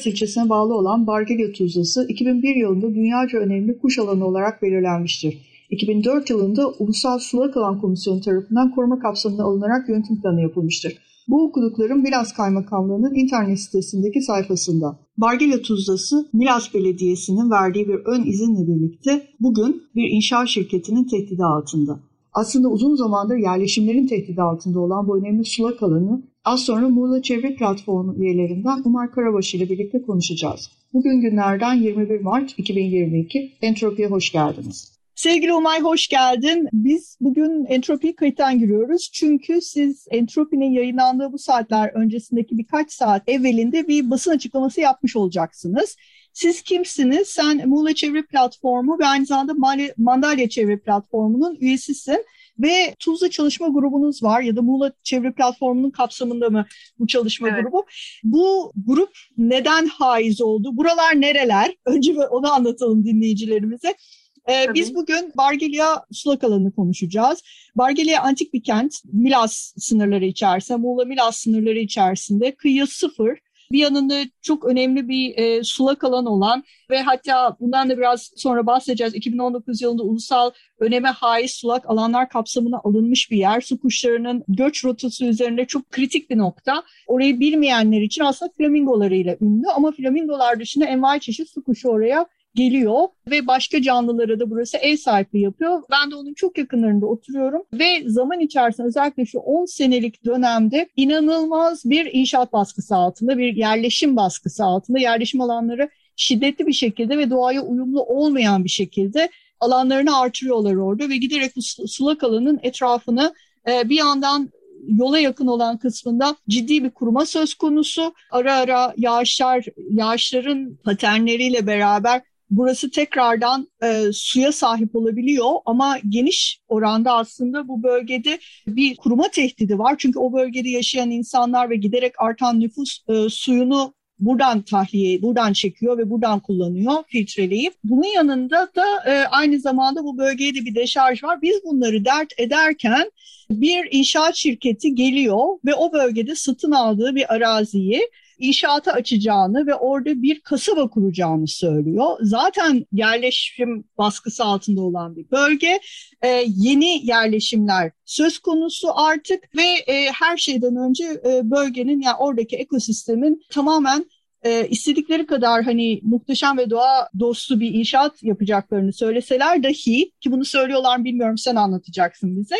Milas ilçesine bağlı olan Bargelya Tuzlası 2001 yılında dünyaca önemli kuş alanı olarak belirlenmiştir. 2004 yılında Ulusal Sulak Alan Komisyonu tarafından koruma kapsamına alınarak yönetim planı yapılmıştır. Bu okuduklarım Milas Kaymakamlığı'nın internet sitesindeki sayfasında. Bargelya Tuzlası, Milas Belediyesi'nin verdiği bir ön izinle birlikte bugün bir inşaat şirketinin tehdidi altında. Aslında uzun zamandır yerleşimlerin tehdidi altında olan bu önemli sulak alanı az sonra Muğla Çevre Platformu üyelerinden Umar Karabaş ile birlikte konuşacağız. Bugün günlerden 21 Mart 2022. Entropi'ye hoş geldiniz. Sevgili Umay hoş geldin. Biz bugün entropiyi kayıttan giriyoruz. Çünkü siz entropinin yayınlandığı bu saatler öncesindeki birkaç saat evvelinde bir basın açıklaması yapmış olacaksınız. Siz kimsiniz? Sen Muğla Çevre Platformu ve aynı zamanda Mandalya Çevre Platformu'nun üyesisin ve Tuzla Çalışma Grubunuz var ya da Muğla Çevre Platformu'nun kapsamında mı bu çalışma evet. grubu? Bu grup neden haiz oldu? Buralar nereler? Önce onu anlatalım dinleyicilerimize. Ee, biz bugün Bargelya sulak alanı konuşacağız. Bargelya antik bir kent, Milas sınırları içerisinde, Muğla Milas sınırları içerisinde kıyı sıfır. Bir yanında çok önemli bir e, sulak alan olan ve hatta bundan da biraz sonra bahsedeceğiz. 2019 yılında ulusal öneme haiz sulak alanlar kapsamına alınmış bir yer. Su kuşlarının göç rotası üzerinde çok kritik bir nokta. Orayı bilmeyenler için aslında flamingolarıyla ünlü ama flamingolar dışında envai çeşit su kuşu oraya geliyor ve başka canlılara da burası ev sahipliği yapıyor. Ben de onun çok yakınlarında oturuyorum ve zaman içerisinde özellikle şu 10 senelik dönemde inanılmaz bir inşaat baskısı altında, bir yerleşim baskısı altında yerleşim alanları şiddetli bir şekilde ve doğaya uyumlu olmayan bir şekilde alanlarını artırıyorlar orada ve giderek sulak alanın etrafını e, bir yandan yola yakın olan kısmında ciddi bir kuruma söz konusu. Ara ara yağışlar, yağışların paternleriyle beraber burası tekrardan e, suya sahip olabiliyor ama geniş oranda aslında bu bölgede bir kuruma tehdidi var. Çünkü o bölgede yaşayan insanlar ve giderek artan nüfus e, suyunu buradan tahliye, buradan çekiyor ve buradan kullanıyor filtreleyip. Bunun yanında da e, aynı zamanda bu bölgeye de bir deşarj var. Biz bunları dert ederken bir inşaat şirketi geliyor ve o bölgede satın aldığı bir araziyi inşaata açacağını ve orada bir kasaba kuracağını söylüyor. Zaten yerleşim baskısı altında olan bir bölge. E, yeni yerleşimler söz konusu artık ve e, her şeyden önce e, bölgenin yani oradaki ekosistemin tamamen e, istedikleri kadar hani muhteşem ve doğa dostu bir inşaat yapacaklarını söyleseler dahi ki bunu söylüyorlar bilmiyorum sen anlatacaksın bize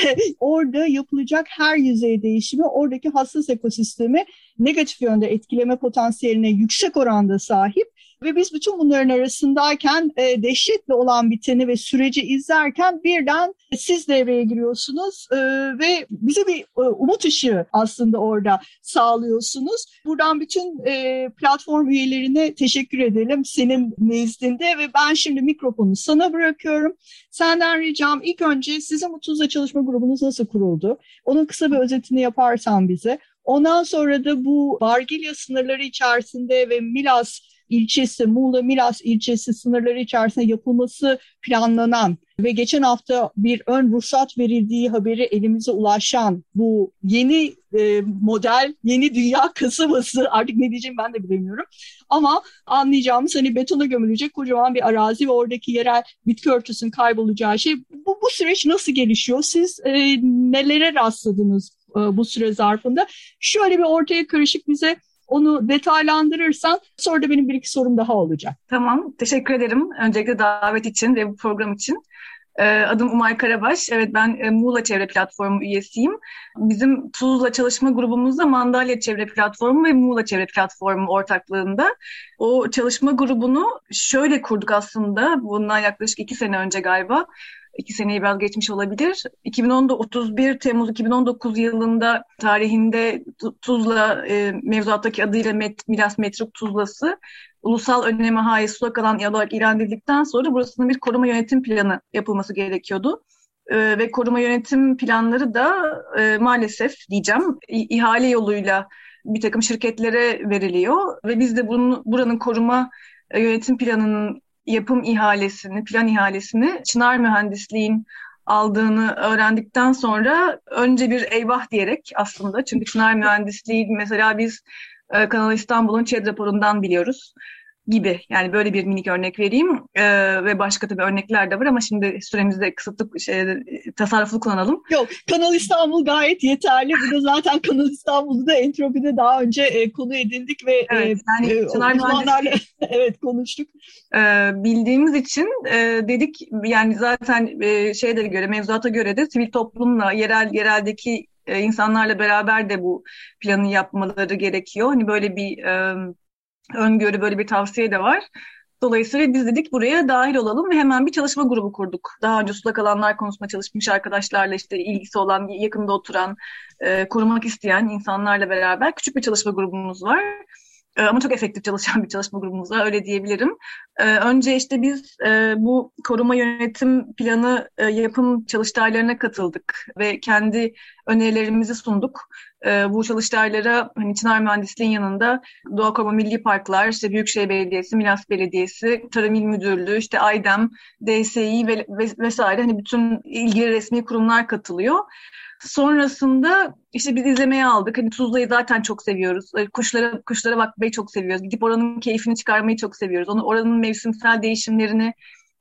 orada yapılacak her yüzey değişimi oradaki hassas ekosistemi negatif yönde etkileme potansiyeline yüksek oranda sahip ve biz bütün bunların arasındayken e, dehşetle olan biteni ve süreci izlerken birden siz devreye giriyorsunuz e, ve bize bir e, umut ışığı aslında orada sağlıyorsunuz. Buradan bütün e, platform üyelerine teşekkür edelim senin nezdinde ve ben şimdi mikrofonu sana bırakıyorum. Senden ricam ilk önce sizin Mutuz'la çalışma grubunuz nasıl kuruldu? Onun kısa bir özetini yaparsan bize. Ondan sonra da bu Bargilya sınırları içerisinde ve Milas ilçesi, Muğla Milas ilçesi sınırları içerisinde yapılması planlanan ve geçen hafta bir ön ruhsat verildiği haberi elimize ulaşan bu yeni e, model, yeni dünya kasabası artık ne diyeceğim ben de bilemiyorum. Ama anlayacağımız hani betona gömülecek kocaman bir arazi ve oradaki yerel bitki örtüsünün kaybolacağı şey. Bu, bu süreç nasıl gelişiyor? Siz e, nelere rastladınız e, bu süre zarfında? Şöyle bir ortaya karışık bize onu detaylandırırsan sonra da benim bir iki sorum daha olacak. Tamam, teşekkür ederim. Öncelikle davet için ve bu program için. Ee, adım Umay Karabaş. Evet ben e, Muğla Çevre Platformu üyesiyim. Bizim Tuzla çalışma grubumuzda Mandalya Çevre Platformu ve Muğla Çevre Platformu ortaklığında. O çalışma grubunu şöyle kurduk aslında. Bundan yaklaşık iki sene önce galiba iki seneyi biraz geçmiş olabilir. 2010'da 31 Temmuz 2019 yılında tarihinde Tuzla e, mevzuattaki adıyla Met, Milas Metruk Tuzlası ulusal öneme haiz sulak alan olarak ilan edildikten sonra burasının bir koruma yönetim planı yapılması gerekiyordu. E, ve koruma yönetim planları da e, maalesef diyeceğim ihale yoluyla bir takım şirketlere veriliyor ve biz de bunun, buranın koruma e, yönetim planının yapım ihalesini, plan ihalesini Çınar Mühendisliğin aldığını öğrendikten sonra önce bir eyvah diyerek aslında çünkü Çınar Mühendisliği mesela biz e, Kanal İstanbul'un ÇED raporundan biliyoruz gibi. Yani böyle bir minik örnek vereyim ee, ve başka tabii örnekler de var ama şimdi süremizi kısıtlı şey, tasarruflu kullanalım. Yok, Kanal İstanbul gayet yeterli. Burada zaten Kanal İstanbul'u da entropide daha önce e, konu edindik ve evet, e, yani e, uzmanlarla evet konuştuk. E, bildiğimiz için e, dedik yani zaten e, şeye de göre mevzuata göre de sivil toplumla yerel yereldeki e, insanlarla beraber de bu planı yapmaları gerekiyor. Hani böyle bir e, öngörü böyle bir tavsiye de var. Dolayısıyla biz dedik buraya dahil olalım ve hemen bir çalışma grubu kurduk. Daha önce sulak alanlar konusunda çalışmış arkadaşlarla işte ilgisi olan, yakında oturan, e, korumak isteyen insanlarla beraber küçük bir çalışma grubumuz var. E, ama çok efektif çalışan bir çalışma grubumuz var öyle diyebilirim. E, önce işte biz e, bu koruma yönetim planı e, yapım çalıştaylarına katıldık ve kendi önerilerimizi sunduk. E, bu çalıştaylara hani Çınar Mühendisliğin yanında Doğa Koruma Milli Parklar, işte Büyükşehir Belediyesi, Milas Belediyesi, Tarım İl Müdürlüğü, işte AYDEM, DSİ ve, ve vesaire hani bütün ilgili resmi kurumlar katılıyor. Sonrasında işte biz izlemeye aldık. Hani Tuzla'yı zaten çok seviyoruz. Kuşlara kuşlara bakmayı çok seviyoruz. Gidip oranın keyfini çıkarmayı çok seviyoruz. Onu oranın mevsimsel değişimlerini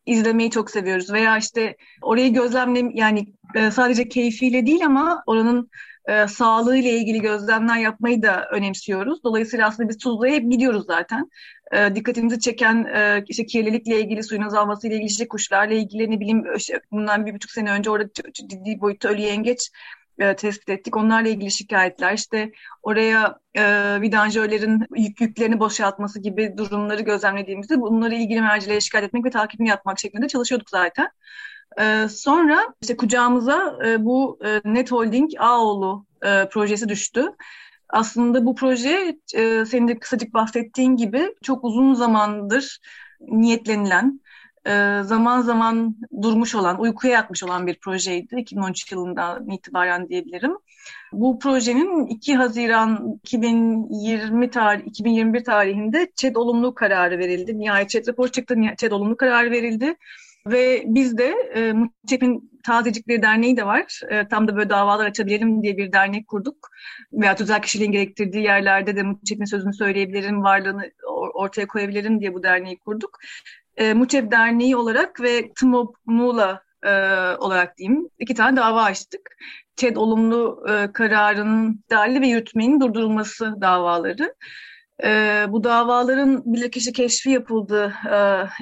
izlemeyi çok seviyoruz. Veya işte orayı gözlemle yani e, sadece keyfiyle değil ama oranın e, sağlığı ile ilgili gözlemler yapmayı da önemsiyoruz. Dolayısıyla aslında biz Tuzla'ya hep gidiyoruz zaten. E, dikkatimizi çeken e, işte kirlilikle ilgili, suyun azalması ile ilgili, işte kuşlarla ilgili ne bileyim işte bundan bir buçuk sene önce orada ciddi boyutta ölü yengeç e, tespit ettik. Onlarla ilgili şikayetler, işte oraya e, vidanjörlerin yük, yüklerini boşaltması gibi durumları gözlemlediğimizde bunları ilgili mercilere şikayet etmek ve takibini yapmak şeklinde çalışıyorduk zaten. E, sonra işte kucağımıza e, bu e, Net Holding Ağoğlu e, projesi düştü. Aslında bu proje e, senin de kısacık bahsettiğin gibi çok uzun zamandır niyetlenilen, e, zaman zaman durmuş olan, uykuya yatmış olan bir projeydi 2013 yılından itibaren diyebilirim. Bu projenin 2 Haziran 2020 tarih 2021 tarihinde ÇED olumlu kararı verildi. Nihayet ÇED rapor çıktı, ÇED olumlu kararı verildi. Ve biz de e, Muçep'in Tazecikleri Derneği de var. E, tam da böyle davalar açabilelim diye bir dernek kurduk. Veya özel kişiliğin gerektirdiği yerlerde de Muçep'in sözünü söyleyebilirim, varlığını ortaya koyabilirim diye bu derneği kurduk. E, Muçep Derneği olarak ve TMOB Muğla e, olarak diyeyim iki tane dava açtık. ÇED olumlu e, kararının dahili ve yürütmenin durdurulması davaları. E, bu davaların bilirkişi keşfi yapıldı e,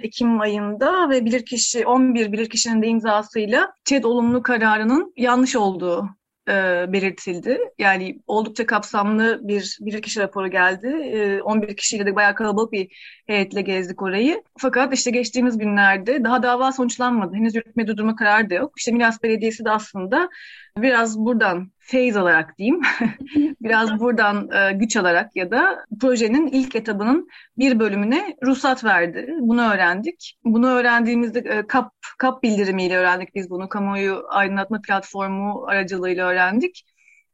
Ekim ayında ve bilirkişi 11 bilirkişinin de imzasıyla ÇED olumlu kararının yanlış olduğu e, belirtildi. Yani oldukça kapsamlı bir bilirkişi raporu geldi. E, 11 kişiyle de bayağı kalabalık bir heyetle gezdik orayı. Fakat işte geçtiğimiz günlerde daha dava sonuçlanmadı. Henüz yürütme durdurma kararı da yok. İşte Milas Belediyesi de aslında biraz buradan feyz alarak diyeyim, biraz buradan e, güç alarak ya da projenin ilk etabının bir bölümüne ruhsat verdi. Bunu öğrendik. Bunu öğrendiğimizde e, KAP, KAP bildirimiyle öğrendik biz bunu. Kamuoyu aydınlatma platformu aracılığıyla öğrendik.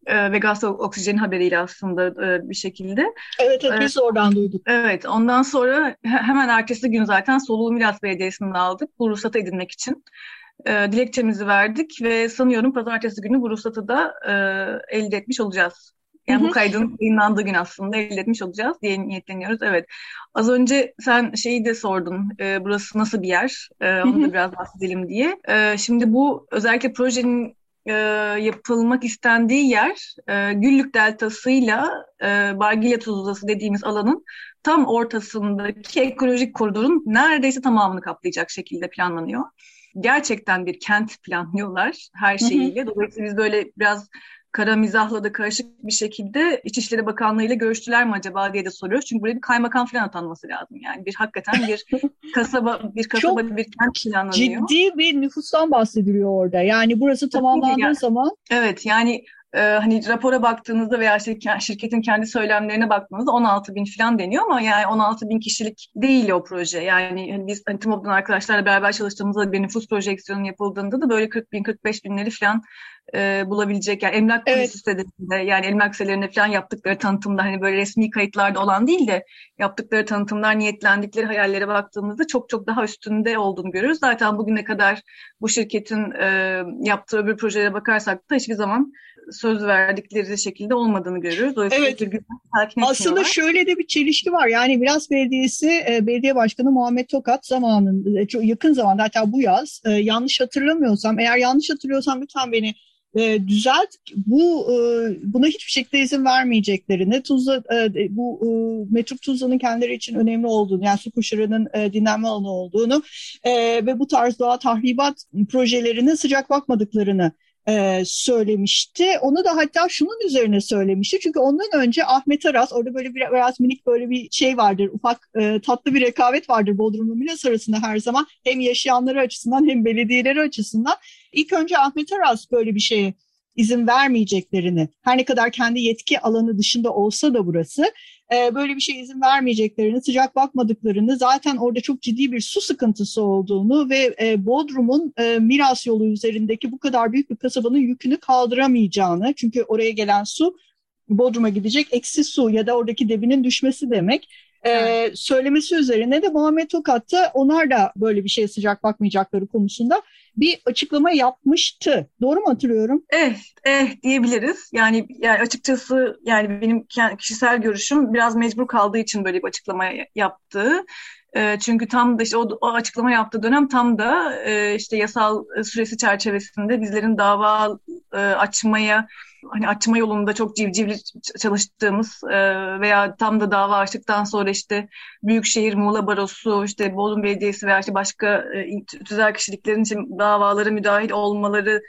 E, ve gaz oksijen haberiyle aslında e, bir şekilde. Evet, evet biz oradan duyduk. Evet, ondan sonra hemen ertesi gün zaten Soluğu Milas Belediyesi'nden aldık bu ruhsatı edinmek için e, dilekçemizi verdik ve sanıyorum pazartesi günü bu ruhsatı da e, elde etmiş olacağız. Yani bu kaydın yayınlandığı gün aslında elde etmiş olacağız diye niyetleniyoruz. Evet. Az önce sen şeyi de sordun. E, burası nasıl bir yer? E, onu da biraz bahsedelim diye. E, şimdi bu özellikle projenin e, yapılmak istendiği yer e, Güllük Deltası'yla e, Bargilya Tuzlası dediğimiz alanın tam ortasındaki ekolojik koridorun neredeyse tamamını kaplayacak şekilde planlanıyor gerçekten bir kent planlıyorlar her şeyiyle. Dolayısıyla biz böyle biraz kara mizahla da karışık bir şekilde İçişleri Bakanlığı ile görüştüler mi acaba diye de soruyoruz. Çünkü buraya bir kaymakam falan atanması lazım. Yani bir hakikaten bir kasaba bir kasaba Çok bir kent planlanıyor. Ciddi bir nüfustan bahsediliyor orada. Yani burası tamamlandığı yani. zaman. Evet yani e, hani rapora baktığınızda veya şirketin kendi söylemlerine baktığınızda 16 bin falan deniyor ama yani 16 bin kişilik değil o proje. Yani hani biz hani TİMOB'dan arkadaşlarla beraber çalıştığımızda bir nüfus projeksiyonu yapıldığında da böyle 40 bin 45 binleri falan e, bulabilecek yani emlak evet. sitesinde yani emlak sitelerinde falan yaptıkları tanıtımda hani böyle resmi kayıtlarda olan değil de yaptıkları tanıtımlar niyetlendikleri hayallere baktığımızda çok çok daha üstünde olduğunu görüyoruz. Zaten bugüne kadar bu şirketin e, yaptığı öbür projelere bakarsak da hiçbir zaman söz verdikleri şekilde olmadığını görüyoruz. Dolayısıyla evet. Aslında şöyle de bir çelişki var. Yani Milas Belediyesi e, Belediye Başkanı Muhammed Tokat zamanında e, çok yakın zamanda hatta bu yaz e, yanlış hatırlamıyorsam eğer yanlış hatırlıyorsam lütfen beni e, düzelt. Bu e, buna hiçbir şekilde izin vermeyeceklerini, Tuzla e, bu e, Metruk Tuzla'nın kendileri için önemli olduğunu, yani su kuşlarının e, dinlenme alanı olduğunu e, ve bu tarz doğa tahribat projelerine sıcak bakmadıklarını e, söylemişti. Onu da hatta şunun üzerine söylemişti. Çünkü ondan önce Ahmet Aras, orada böyle bir biraz minik böyle bir şey vardır, ufak e, tatlı bir rekabet vardır Bodrum'la Milas arasında her zaman. Hem yaşayanları açısından hem belediyeleri açısından. İlk önce Ahmet Aras böyle bir şeye izin vermeyeceklerini, her ne kadar kendi yetki alanı dışında olsa da burası, e, böyle bir şey izin vermeyeceklerini, sıcak bakmadıklarını, zaten orada çok ciddi bir su sıkıntısı olduğunu ve e, Bodrum'un e, Miras yolu üzerindeki bu kadar büyük bir kasabanın yükünü kaldıramayacağını, çünkü oraya gelen su Bodrum'a gidecek eksi su ya da oradaki debinin düşmesi demek. Ee, söylemesi üzerine de Muhammed Tokat da onlar da böyle bir şeye sıcak bakmayacakları konusunda bir açıklama yapmıştı. Doğru mu hatırlıyorum? Eh, eh diyebiliriz. Yani yani açıkçası yani benim kişisel görüşüm biraz mecbur kaldığı için böyle bir açıklama yaptı. Ee, çünkü tam da işte o, o açıklama yaptığı dönem tam da e, işte yasal süresi çerçevesinde bizlerin dava e, açmaya hani açma yolunda çok civcivli çalıştığımız e, veya tam da dava açtıktan sonra işte Büyükşehir, Muğla Barosu, işte Bodrum Belediyesi veya işte başka e, tüzel kişiliklerin için davalara müdahil olmaları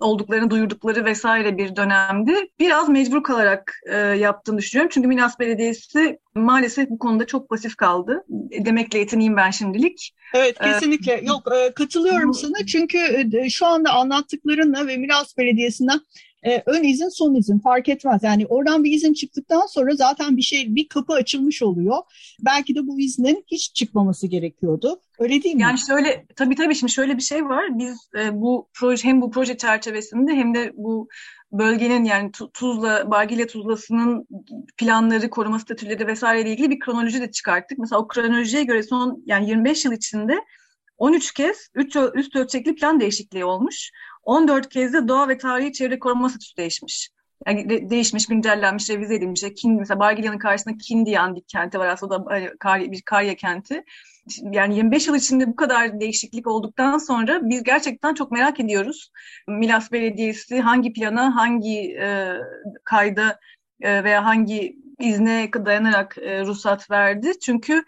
olduklarını duyurdukları vesaire bir dönemdi. Biraz mecbur kalarak e, yaptığını düşünüyorum. Çünkü Milas Belediyesi maalesef bu konuda çok pasif kaldı. Demekle yetineyim ben şimdilik. Evet e, kesinlikle. Ee, Yok e, katılıyorum bu, sana. Çünkü e, şu anda anlattıklarınla ve Milas Belediyesi'nden e, ön izin son izin fark etmez. Yani oradan bir izin çıktıktan sonra zaten bir şey bir kapı açılmış oluyor. Belki de bu iznin hiç çıkmaması gerekiyordu. Öyle değil mi? Yani şöyle tabii tabii şimdi şöyle bir şey var. Biz e, bu proje hem bu proje çerçevesinde hem de bu bölgenin yani Tuzla, Bargilya Tuzlası'nın planları, koruma statüleri vesaire ile ilgili bir kronoloji de çıkarttık. Mesela o kronolojiye göre son yani 25 yıl içinde 13 kez üç, üst ölçekli plan değişikliği olmuş. 14 kez de doğa ve tarihi çevre koruma statüsü değişmiş. Yani de, değişmiş, güncellenmiş, revize edilmiş. Kin, mesela Bargilya'nın karşısında Kindiyan bir kenti var aslında da hani, kar, bir karya kenti. Yani 25 yıl içinde bu kadar değişiklik olduktan sonra biz gerçekten çok merak ediyoruz. Milas Belediyesi hangi plana, hangi e, kayda e, veya hangi izne dayanarak e, ruhsat verdi. Çünkü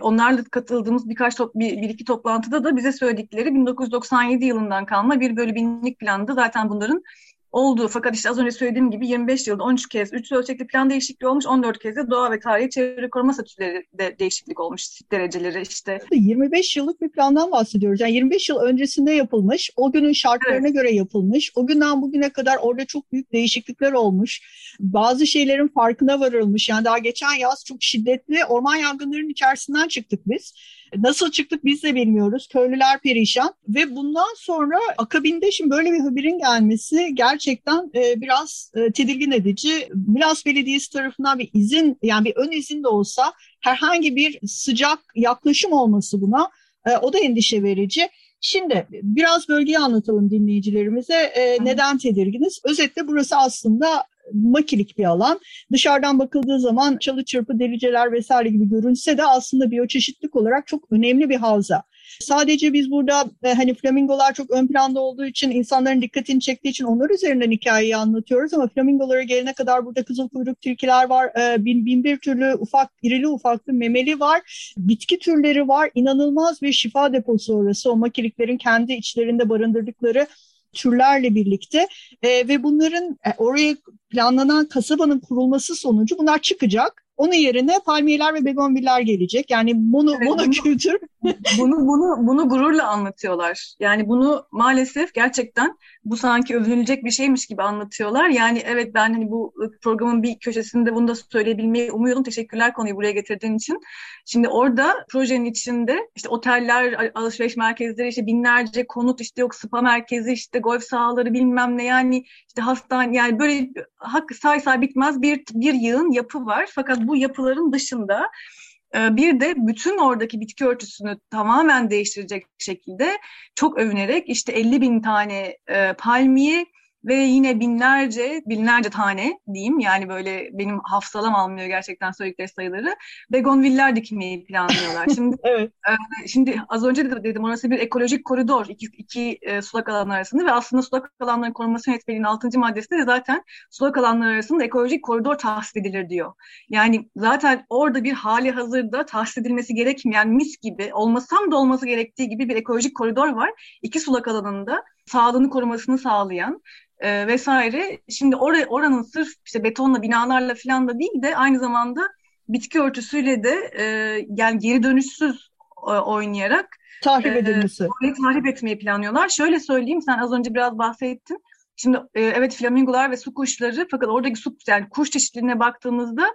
onlarla katıldığımız birkaç top, bir, bir iki toplantıda da bize söyledikleri 1997 yılından kalma bir böyle binlik plandı. Zaten bunların olduğu fakat işte az önce söylediğim gibi 25 yılda 13 kez 3 ölçekli plan değişikliği olmuş 14 kez de doğa ve tarihi çevre koruma statüleri de değişiklik olmuş dereceleri işte. 25 yıllık bir plandan bahsediyoruz. Yani 25 yıl öncesinde yapılmış, o günün şartlarına evet. göre yapılmış. O günden bugüne kadar orada çok büyük değişiklikler olmuş. Bazı şeylerin farkına varılmış. Yani daha geçen yaz çok şiddetli orman yangınlarının içerisinden çıktık biz. Nasıl çıktık biz de bilmiyoruz. Köylüler perişan ve bundan sonra akabinde şimdi böyle bir haberin gelmesi gerçekten e, biraz e, tedirgin edici. Milas Belediyesi tarafından bir izin yani bir ön izin de olsa herhangi bir sıcak yaklaşım olması buna e, o da endişe verici. Şimdi biraz bölgeyi anlatalım dinleyicilerimize. E, neden tedirginiz? Özetle burası aslında makilik bir alan. Dışarıdan bakıldığı zaman çalı çırpı, deliceler vesaire gibi görünse de aslında biyoçeşitlik olarak çok önemli bir havza. Sadece biz burada e, hani flamingolar çok ön planda olduğu için insanların dikkatini çektiği için onlar üzerinden hikayeyi anlatıyoruz ama flamingolara gelene kadar burada kızıl kuyruk tilkiler var, e, bin, bin bir türlü ufak, irili ufaklı memeli var, bitki türleri var, inanılmaz bir şifa deposu orası o makiliklerin kendi içlerinde barındırdıkları türlerle birlikte e, ve bunların e, oraya planlanan kasabanın kurulması sonucu bunlar çıkacak Onun yerine palmiyeler ve begonviller gelecek. Yani mono, evet, monokültür. Bunu, bunu, bunu gururla anlatıyorlar. Yani bunu maalesef gerçekten bu sanki övünülecek bir şeymiş gibi anlatıyorlar. Yani evet ben hani bu programın bir köşesinde bunu da söyleyebilmeyi umuyordum. Teşekkürler konuyu buraya getirdiğin için. Şimdi orada projenin içinde işte oteller, alışveriş merkezleri, işte binlerce konut, işte yok spa merkezi, işte golf sahaları bilmem ne yani işte hastane yani böyle hak say say bitmez bir bir yığın yapı var. Fakat bu yapıların dışında e, bir de bütün oradaki bitki örtüsünü tamamen değiştirecek şekilde çok övünerek işte 50 bin tane e, palmiye ve yine binlerce, binlerce tane diyeyim yani böyle benim hafsalam almıyor gerçekten söyledikleri sayıları. Begonviller dikmeyi planlıyorlar. Şimdi evet. e, şimdi az önce de dedim orası bir ekolojik koridor iki, iki e, sulak alanlar arasında ve aslında sulak alanların korunması yönetmeliğinin 6. maddesinde de zaten sulak alanlar arasında ekolojik koridor tahsis edilir diyor. Yani zaten orada bir hali hazırda tahsis edilmesi gerekmeyen mis gibi olmasam da olması gerektiği gibi bir ekolojik koridor var. İki sulak alanında sağlığını korumasını sağlayan e, vesaire. Şimdi or oranın sırf işte betonla binalarla falan da değil de aynı zamanda bitki örtüsüyle de e, yani geri dönüşsüz e, oynayarak tahrip edilmesi. E, tahrip etmeyi planlıyorlar. Şöyle söyleyeyim sen az önce biraz bahsettin. Şimdi e, evet flamingolar ve su kuşları fakat oradaki su yani kuş çeşitliliğine baktığımızda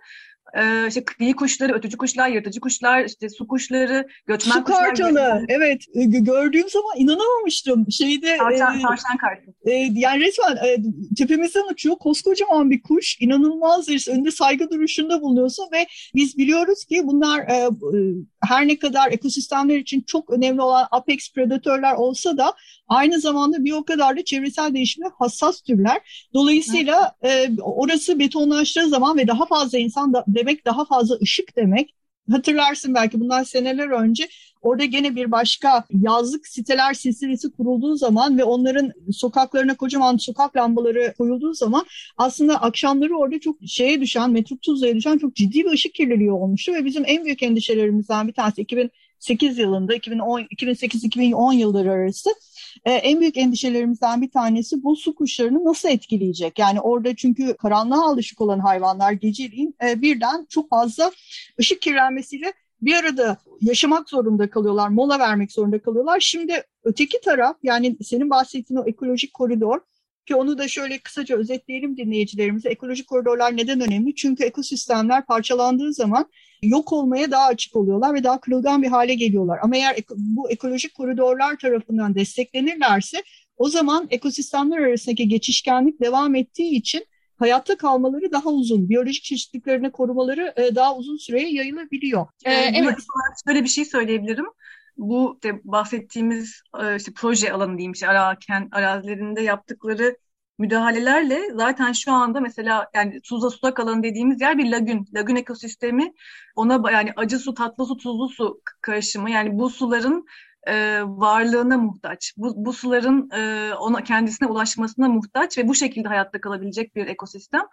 e, işte kıyı kuşları, ötücü kuşlar, yırtıcı kuşlar, işte su kuşları, göçmen su kuşlar. Su kartalı, evet. E, gördüğüm zaman inanamamıştım. Şeyde, tavşan, e, tavşan kartı. E, yani resmen e, tepemizden uçuyor. Koskocaman bir kuş. inanılmaz bir önünde saygı duruşunda bulunuyorsun ve biz biliyoruz ki bunlar e, e, her ne kadar ekosistemler için çok önemli olan apex predatörler olsa da aynı zamanda bir o kadar da çevresel değişime hassas türler. Dolayısıyla e, orası betonlaştığı zaman ve daha fazla insan da demek daha fazla ışık demek. Hatırlarsın belki bundan seneler önce orada gene bir başka yazlık siteler silsilesi kurulduğu zaman ve onların sokaklarına kocaman sokak lambaları koyulduğu zaman aslında akşamları orada çok şeye düşen, tuzlaya düşen çok ciddi bir ışık kirliliği olmuştu ve bizim en büyük endişelerimizden bir tanesi 2008 yılında 2008-2010 yılları arası e, en büyük endişelerimizden bir tanesi bu su kuşlarını nasıl etkileyecek? Yani orada çünkü karanlığa alışık olan hayvanlar geceliğin e, birden çok fazla ışık kirlenmesiyle bir arada yaşamak zorunda kalıyorlar, mola vermek zorunda kalıyorlar. Şimdi öteki taraf yani senin bahsettiğin o ekolojik koridor ki onu da şöyle kısaca özetleyelim dinleyicilerimize. Ekolojik koridorlar neden önemli? Çünkü ekosistemler parçalandığı zaman yok olmaya daha açık oluyorlar ve daha kırılgan bir hale geliyorlar. Ama eğer bu ekolojik koridorlar tarafından desteklenirlerse o zaman ekosistemler arasındaki geçişkenlik devam ettiği için hayatta kalmaları daha uzun, biyolojik çeşitliliklerini korumaları e, daha uzun süreye yayılabiliyor. Ee, evet. Şöyle bir şey söyleyebilirim bu işte bahsettiğimiz e, işte proje alanı diyeyim işte Araken arazilerinde yaptıkları müdahalelerle zaten şu anda mesela yani Tuzla Sulak alanı dediğimiz yer bir lagün. Lagün ekosistemi ona yani acı su, tatlı su, tuzlu su karışımı yani bu suların e, varlığına muhtaç. Bu, bu suların e, ona kendisine ulaşmasına muhtaç ve bu şekilde hayatta kalabilecek bir ekosistem.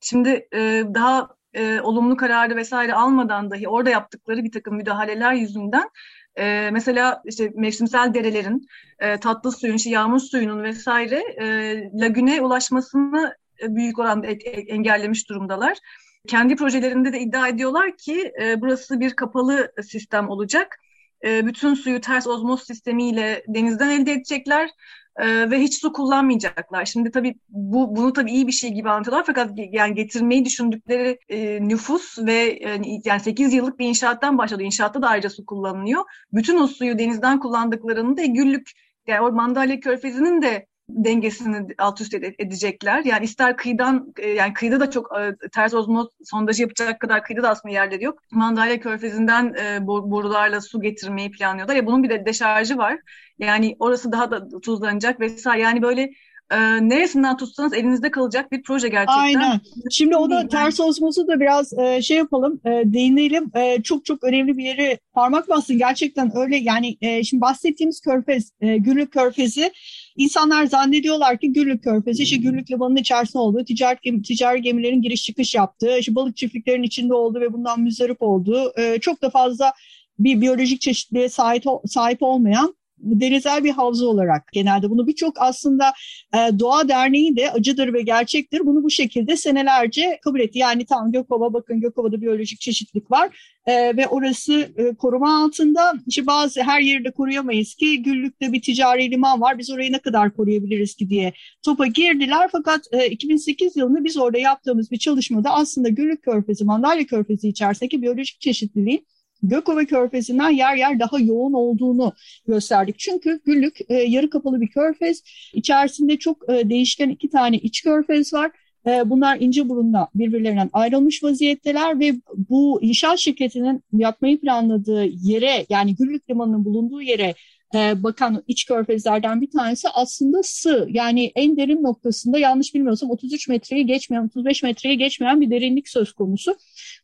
Şimdi e, daha e, olumlu kararı vesaire almadan dahi orada yaptıkları bir takım müdahaleler yüzünden e, mesela işte mevsimsel derelerin, e, tatlı suyun, işte yağmur suyunun vesaire e, lagüne ulaşmasını e, büyük oranda engellemiş durumdalar. Kendi projelerinde de iddia ediyorlar ki e, burası bir kapalı sistem olacak. E, bütün suyu ters ozmoz sistemiyle denizden elde edecekler e, ve hiç su kullanmayacaklar. Şimdi tabii bu bunu tabii iyi bir şey gibi anlatıyorlar fakat yani getirmeyi düşündükleri e, nüfus ve e, yani 8 yıllık bir inşaattan başladı. İnşaatta da ayrıca su kullanılıyor. Bütün o suyu denizden kullandıklarını da Güllük yani o Mandalya Körfezi'nin de dengesini alt üst edecekler. Yani ister kıyıdan e, yani kıyıda da çok e, ters ozmoz sondajı yapacak kadar kıyıda da aslında yerleri yok. Mandalya Körfezi'nden e, borularla su getirmeyi planlıyorlar. Ya bunun bir de deşarjı var. Yani orası daha da tuzlanacak vesaire. Yani böyle e, neresinden tutsanız elinizde kalacak bir proje gerçekten. Aynen. Şimdi o da ters osmozu da biraz e, şey yapalım, e, değinelim. E, çok çok önemli bir yere parmak bastın. Gerçekten öyle yani e, şimdi bahsettiğimiz körfez, e, Gürlük Körfezi İnsanlar zannediyorlar ki Gürlük Körfezi, işte Gürlük Limanı'nın içerisinde olduğu, ticaret, gemi, ticari gemilerin giriş çıkış yaptığı, işte balık çiftliklerinin içinde olduğu ve bundan müzdarip olduğu, e, çok da fazla bir biyolojik çeşitliliğe sahip, sahip olmayan denizel bir havza olarak genelde bunu birçok aslında e, Doğa Derneği de acıdır ve gerçektir. Bunu bu şekilde senelerce kabul etti. Yani tam Gökova bakın Gökova'da biyolojik çeşitlilik var e, ve orası e, koruma altında. İşte bazı her yerde koruyamayız ki Güllük'te bir ticari liman var. Biz orayı ne kadar koruyabiliriz ki diye topa girdiler. Fakat e, 2008 yılında biz orada yaptığımız bir çalışmada aslında Güllük Körfezi, Mandalya Körfezi içerisindeki biyolojik çeşitliliğin Gökova Körfezi'nden yer yer daha yoğun olduğunu gösterdik. Çünkü Güllük e, yarı kapalı bir körfez. İçerisinde çok e, değişken iki tane iç körfez var. E, bunlar ince burunla birbirlerinden ayrılmış vaziyetteler ve bu inşaat şirketinin yapmayı planladığı yere yani Güllük Limanı'nın bulunduğu yere e, bakan iç körfezlerden bir tanesi aslında sığ. Yani en derin noktasında yanlış bilmiyorsam 33 metreyi geçmeyen, 35 metreyi geçmeyen bir derinlik söz konusu.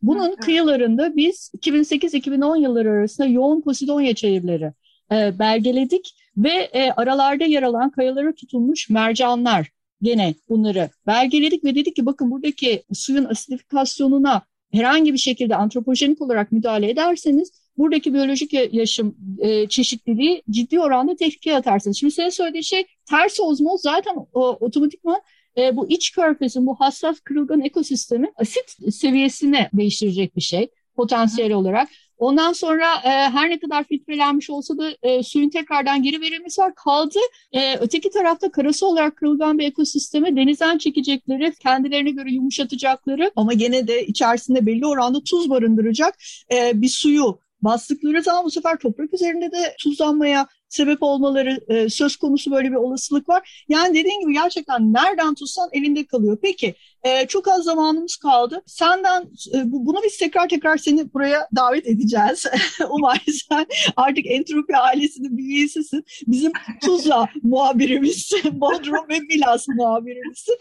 Bunun kıyılarında biz 2008-2010 yılları arasında yoğun Posidonya çayırları e, belgeledik ve e, aralarda yer alan kayalara tutulmuş mercanlar gene bunları belgeledik ve dedik ki bakın buradaki suyun asidifikasyonuna herhangi bir şekilde antropojenik olarak müdahale ederseniz buradaki biyolojik yaşam e, çeşitliliği ciddi oranda tehlikeye atarsınız. Şimdi senin söylediğin şey ters ozmoz zaten o, otomatikman e, bu iç körfezin bu hassas kırılgan ekosistemi asit seviyesini değiştirecek bir şey potansiyel olarak. Ondan sonra e, her ne kadar filtrelenmiş olsa da e, suyun tekrardan geri verilmesi var. Kaldı e, öteki tarafta karası olarak kırılgan bir ekosisteme denizden çekecekleri, kendilerine göre yumuşatacakları ama gene de içerisinde belli oranda tuz barındıracak e, bir suyu bastıkları zaman bu sefer toprak üzerinde de tuzlanmaya sebep olmaları e, söz konusu böyle bir olasılık var. Yani dediğin gibi gerçekten nereden tutsan elinde kalıyor. Peki e, çok az zamanımız kaldı. Senden e, bu, bunu biz tekrar tekrar seni buraya davet edeceğiz. Umarım sen artık Entropi ailesinin bir üyesisin. Bizim Tuzla muhabirimizsin. Bodrum ve Milas muhabirimizsin.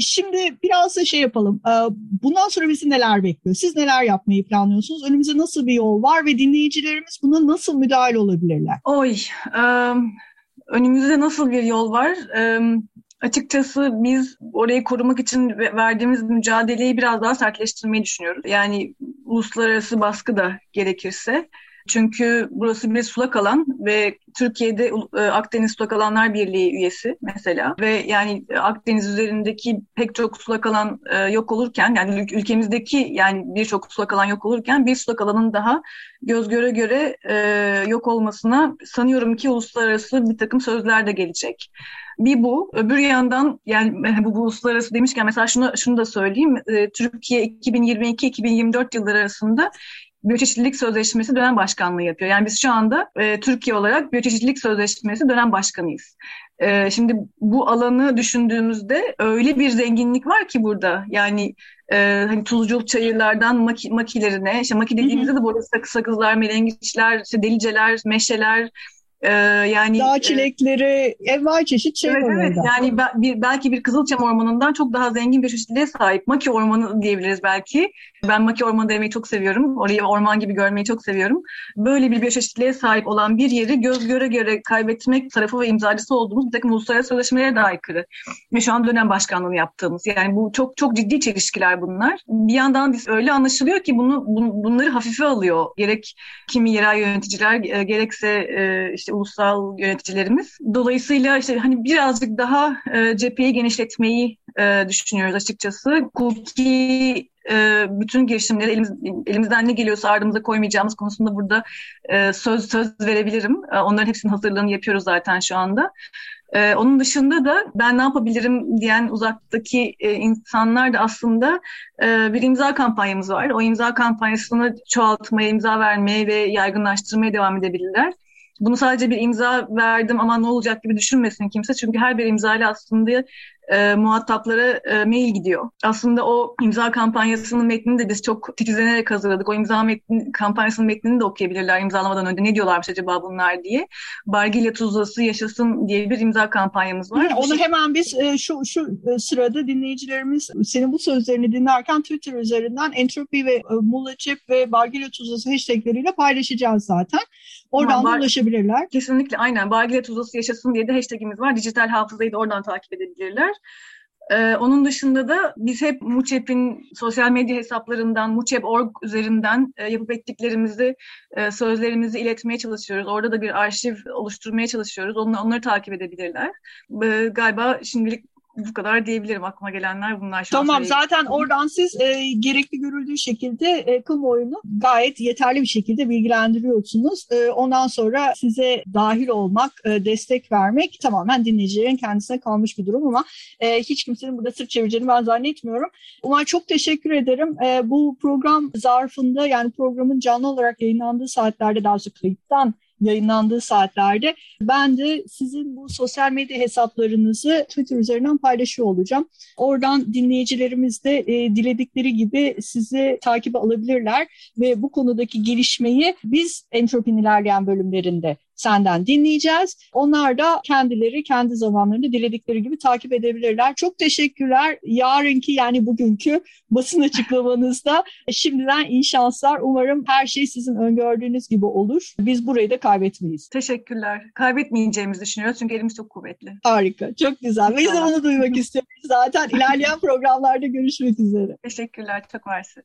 Şimdi biraz da şey yapalım. E, bundan sonra bizi neler bekliyor? Siz neler yapmayı planlıyorsunuz? Önümüzde nasıl bir yol var ve dinleyicilerimiz buna nasıl müdahale olabilirler? Oy, önümüzde nasıl bir yol var? Açıkçası biz orayı korumak için verdiğimiz mücadeleyi biraz daha sertleştirmeyi düşünüyoruz. Yani uluslararası baskı da gerekirse. Çünkü burası bir sulak alan ve Türkiye'de e, Akdeniz Sulak Alanlar Birliği üyesi mesela ve yani Akdeniz üzerindeki pek çok sulak alan e, yok olurken yani ülkemizdeki yani birçok sulak alan yok olurken bir sulak alanın daha göz göre göre e, yok olmasına sanıyorum ki uluslararası bir takım sözler de gelecek. Bir bu. Öbür yandan yani bu, bu uluslararası demişken mesela şunu, şunu da söyleyeyim. E, Türkiye 2022-2024 yılları arasında Biyoçeşitlilik Sözleşmesi dönem başkanlığı yapıyor. Yani biz şu anda e, Türkiye olarak Biyoçeşitlilik Sözleşmesi dönem başkanıyız. E, şimdi bu alanı düşündüğümüzde öyle bir zenginlik var ki burada. Yani e, hani tuzculuk çayırlardan maki, makilerine, işte maki dediğimizde de burada sakızlar, melengiçler, işte deliceler, meşeler, ee, yani dağ e, çilekleri, e, envai çeşit şey evet, var evet. orada. Yani bir, belki bir Kızılçam Ormanı'ndan çok daha zengin bir çeşitliliğe sahip. Maki Ormanı diyebiliriz belki. Ben Maki Ormanı demeyi çok seviyorum. Orayı orman gibi görmeyi çok seviyorum. Böyle bir biyoçeşitliliğe sahip olan bir yeri göz göre göre kaybetmek tarafı ve imzacısı olduğumuz bir takım uluslararası sözleşmelere de aykırı. Ve şu an dönem başkanlığını yaptığımız. Yani bu çok çok ciddi çelişkiler bunlar. Bir yandan biz öyle anlaşılıyor ki bunu bun, bunları hafife alıyor. Gerek kimi yerel yöneticiler e, gerekse e, işte ulusal yöneticilerimiz. Dolayısıyla işte hani birazcık daha e, cepheyi genişletmeyi e, düşünüyoruz açıkçası. Hukuki e, bütün girişimleri elimiz, elimizden ne geliyorsa ardımıza koymayacağımız konusunda burada e, söz söz verebilirim. E, onların hepsinin hazırlığını yapıyoruz zaten şu anda. Ee, onun dışında da ben ne yapabilirim diyen uzaktaki e, insanlar da aslında e, bir imza kampanyamız var. O imza kampanyasını çoğaltmaya, imza vermeye ve yaygınlaştırmaya devam edebilirler. Bunu sadece bir imza verdim ama ne olacak gibi düşünmesin kimse. Çünkü her bir imzayla aslında e, muhataplara e, mail gidiyor. Aslında o imza kampanyasının metnini de biz çok titizlenerek hazırladık. O imza metni, kampanyasının metnini de okuyabilirler imzalamadan önce. Ne diyorlarmış acaba bunlar diye. Bargilya Tuzlası Yaşasın diye bir imza kampanyamız var. Hı, onu hemen biz e, şu şu e, sırada dinleyicilerimiz senin bu sözlerini dinlerken Twitter üzerinden entropi ve e, Mullacep ve Bargilya Tuzlası hashtagleriyle paylaşacağız zaten. Oradan tamam, ulaşabilirler. Kesinlikle aynen. Bargilya Tuzlası Yaşasın diye de hashtagimiz var. Dijital hafızayı da oradan takip edebilirler. Ee, onun dışında da biz hep Muçep'in sosyal medya hesaplarından, Muçep.org üzerinden e, yapıp ettiklerimizi, e, sözlerimizi iletmeye çalışıyoruz. Orada da bir arşiv oluşturmaya çalışıyoruz. Onları, onları takip edebilirler. E, galiba şimdilik bu kadar diyebilirim aklıma gelenler bunlar. Tamam zaten oradan siz e, gerekli görüldüğü şekilde e, kamuoyunu gayet yeterli bir şekilde bilgilendiriyorsunuz. E, ondan sonra size dahil olmak, e, destek vermek tamamen dinleyicilerin kendisine kalmış bir durum ama e, hiç kimsenin burada sırt çevireceğini ben zannetmiyorum. Umar çok teşekkür ederim. E, bu program zarfında yani programın canlı olarak yayınlandığı saatlerde daha doğrusu kayıttan yayınlandığı saatlerde ben de sizin bu sosyal medya hesaplarınızı Twitter üzerinden paylaşıyor olacağım. Oradan dinleyicilerimiz de e, diledikleri gibi sizi takip alabilirler ve bu konudaki gelişmeyi biz Entropin ilerleyen bölümlerinde senden dinleyeceğiz. Onlar da kendileri kendi zamanlarında diledikleri gibi takip edebilirler. Çok teşekkürler. Yarınki yani bugünkü basın açıklamanızda şimdiden iyi şanslar. Umarım her şey sizin öngördüğünüz gibi olur. Biz burayı da kaybetmeyiz. Teşekkürler. Kaybetmeyeceğimizi düşünüyoruz çünkü elimiz çok kuvvetli. Harika. Çok güzel. Biz de bunu duymak istiyoruz. Zaten ilerleyen programlarda görüşmek üzere. Teşekkürler. Çok mersi.